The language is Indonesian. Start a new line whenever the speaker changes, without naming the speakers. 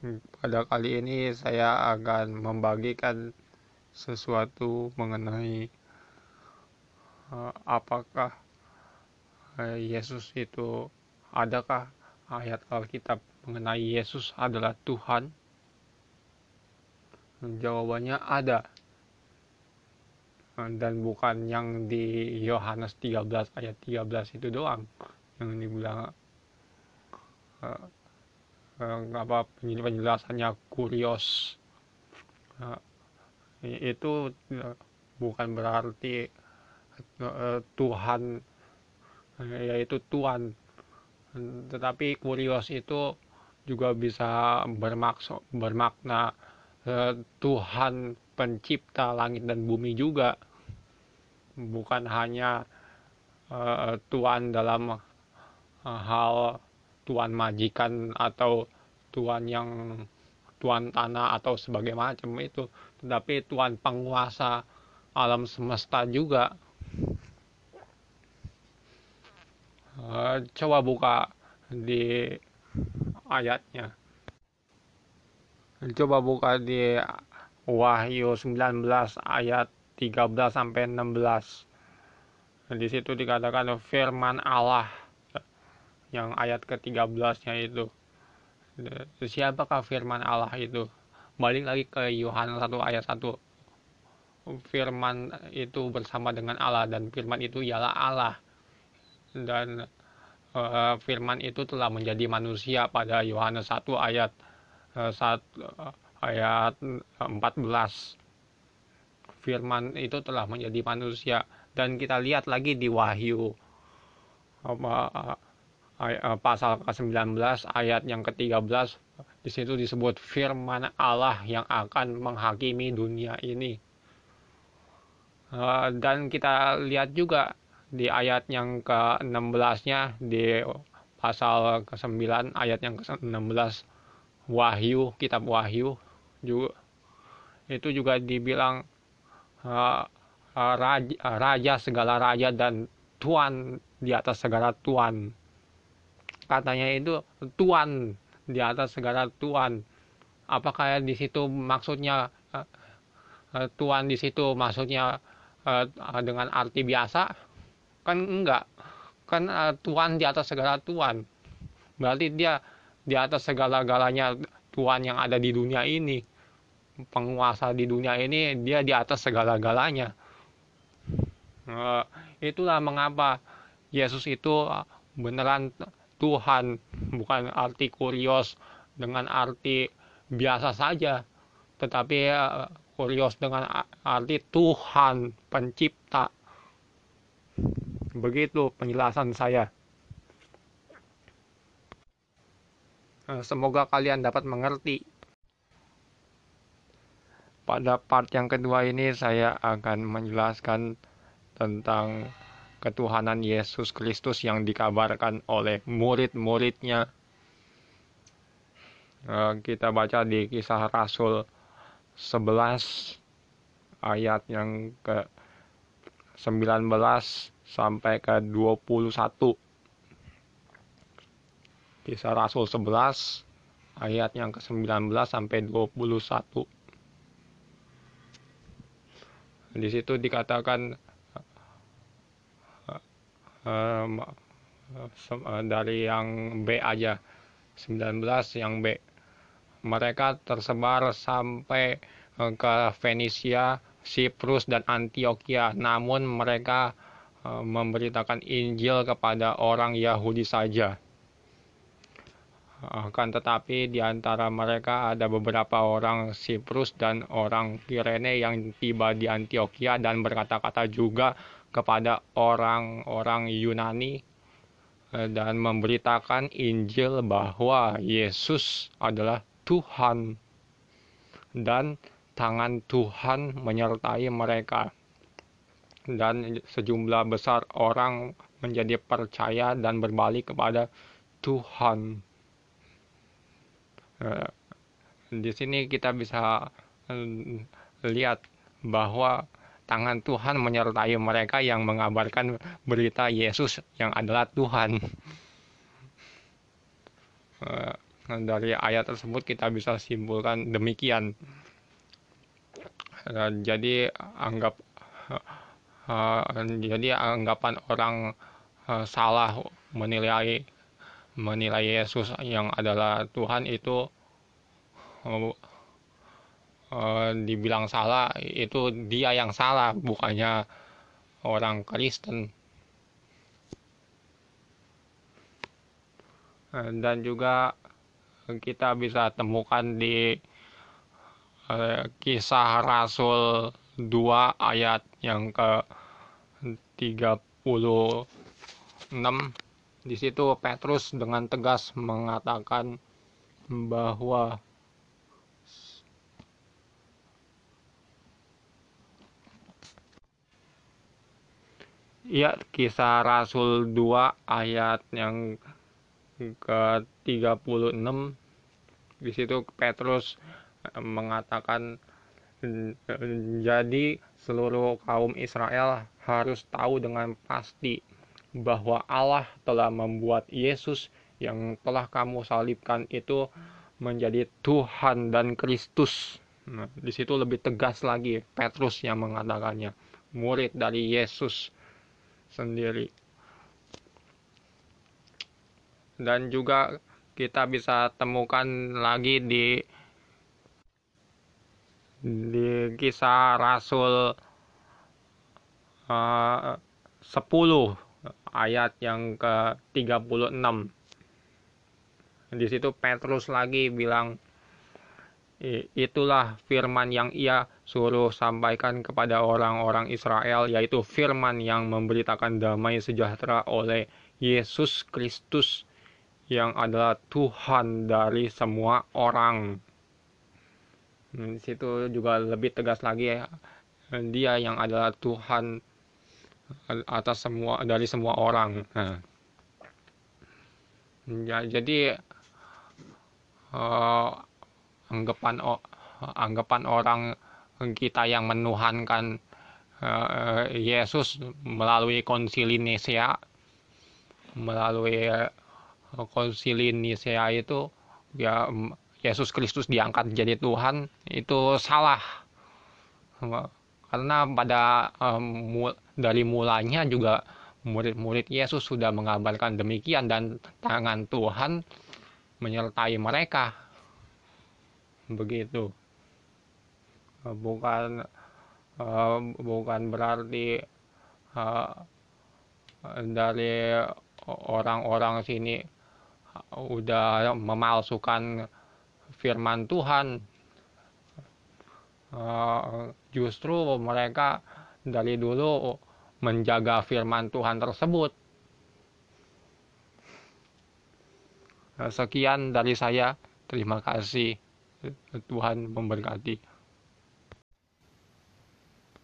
Pada kali ini saya akan membagikan sesuatu mengenai uh, apakah uh, Yesus itu adakah ayat Alkitab mengenai Yesus adalah Tuhan? Jawabannya ada. Dan bukan yang di Yohanes 13 ayat 13 itu doang yang dibilang uh, uh, apa penjelasannya kurios. Uh, itu uh, bukan berarti uh, Tuhan uh, yaitu Tuhan. Tetapi kurios itu juga bisa bermaksud bermakna uh, Tuhan pencipta langit dan bumi juga. Bukan hanya uh, Tuhan dalam hal tuan majikan atau tuan yang tuan tanah atau sebagai macam itu. Tetapi tuan penguasa alam semesta juga. Uh, coba buka di ayatnya. Coba buka di Wahyu 19 ayat 13 sampai 16 di situ dikatakan firman Allah yang ayat ke-13-nya itu. Siapakah firman Allah itu? Balik lagi ke Yohanes 1 ayat 1. Firman itu bersama dengan Allah dan firman itu ialah Allah. Dan uh, firman itu telah menjadi manusia pada Yohanes 1 ayat uh, 1 uh, ayat 14. Firman itu telah menjadi manusia dan kita lihat lagi di Wahyu apa Eh, pasal ke-19 ayat yang ke-13 di situ disebut firman Allah yang akan menghakimi dunia ini. Eh, dan kita lihat juga di ayat yang ke-16-nya di pasal ke-9 ayat yang ke-16 Wahyu, kitab Wahyu juga itu juga dibilang uh, raja, raja segala raja dan tuan di atas segala tuan katanya itu tuan di atas segala tuan. Apakah di situ maksudnya uh, tuan di situ maksudnya uh, dengan arti biasa? Kan enggak. Kan tuan di atas segala tuan. Berarti dia di atas segala-galanya tuan yang ada di dunia ini. Penguasa di dunia ini dia di atas segala-galanya. Itulah mengapa Yesus itu beneran Tuhan, bukan arti kurios dengan arti biasa saja, tetapi uh, kurios dengan arti Tuhan pencipta. Begitu penjelasan saya. Eh, semoga kalian dapat mengerti. Pada part yang kedua ini saya akan menjelaskan tentang ketuhanan Yesus Kristus yang dikabarkan oleh murid-muridnya. Eh, kita baca di kisah Rasul 11 ayat yang ke 19 sampai ke 21. Kisah Rasul 11 ayat yang ke-19 sampai 21. Di situ dikatakan um, dari yang B aja. 19 yang B. Mereka tersebar sampai eh, ke Venesia, Siprus dan Antioquia. Namun mereka uh, memberitakan Injil kepada orang Yahudi saja. Akan tetapi di antara mereka ada beberapa orang Siprus dan orang Kirene yang tiba di Antioquia dan berkata-kata juga kepada orang-orang Yunani eh, dan memberitakan Injil bahwa Yesus adalah Tuhan dan tangan Tuhan menyertai mereka dan sejumlah besar orang menjadi percaya dan berbalik kepada Tuhan. Eh, di sini kita bisa eh, lihat bahwa tangan Tuhan menyertai mereka yang mengabarkan berita Yesus yang adalah Tuhan. Eh, dari ayat tersebut kita bisa simpulkan demikian jadi anggap jadi anggapan orang salah menilai menilai Yesus yang adalah Tuhan itu dibilang salah itu dia yang salah bukannya orang Kristen. Dan juga kita bisa temukan di eh, kisah Rasul 2 ayat yang ke 36 di situ Petrus dengan tegas mengatakan bahwa Ya, kisah Rasul 2 ayat yang ke-36 di situ Petrus eh, mengatakan jadi seluruh kaum Israel harus tahu dengan pasti bahwa Allah telah membuat Yesus yang telah kamu salibkan itu menjadi Tuhan dan Kristus. Nah, di situ lebih tegas lagi Petrus yang mengatakannya, murid dari Yesus sendiri. Dan juga kita bisa temukan lagi di di kisah Rasul uh, 10 ayat yang ke-36 di situ Petrus lagi bilang itulah firman yang ia suruh sampaikan kepada orang-orang Israel yaitu firman yang memberitakan damai sejahtera oleh Yesus Kristus yang adalah Tuhan dari semua orang. Hmm, di situ juga lebih tegas lagi ya, dia yang adalah Tuhan atas semua dari semua orang. Nah. Ya, jadi uh, anggapan anggapan orang kita yang menuhankan uh, Yesus melalui konsili Nicea melalui konsili Nicea itu ya Yesus Kristus diangkat jadi Tuhan itu salah. Karena pada um, dari mulanya juga murid-murid Yesus sudah mengabarkan demikian dan tangan Tuhan menyertai mereka begitu. Bukan uh, bukan berarti uh, dari orang-orang sini udah memalsukan firman Tuhan. Uh, justru mereka dari dulu menjaga firman Tuhan tersebut. Sekian dari saya. Terima kasih Tuhan memberkati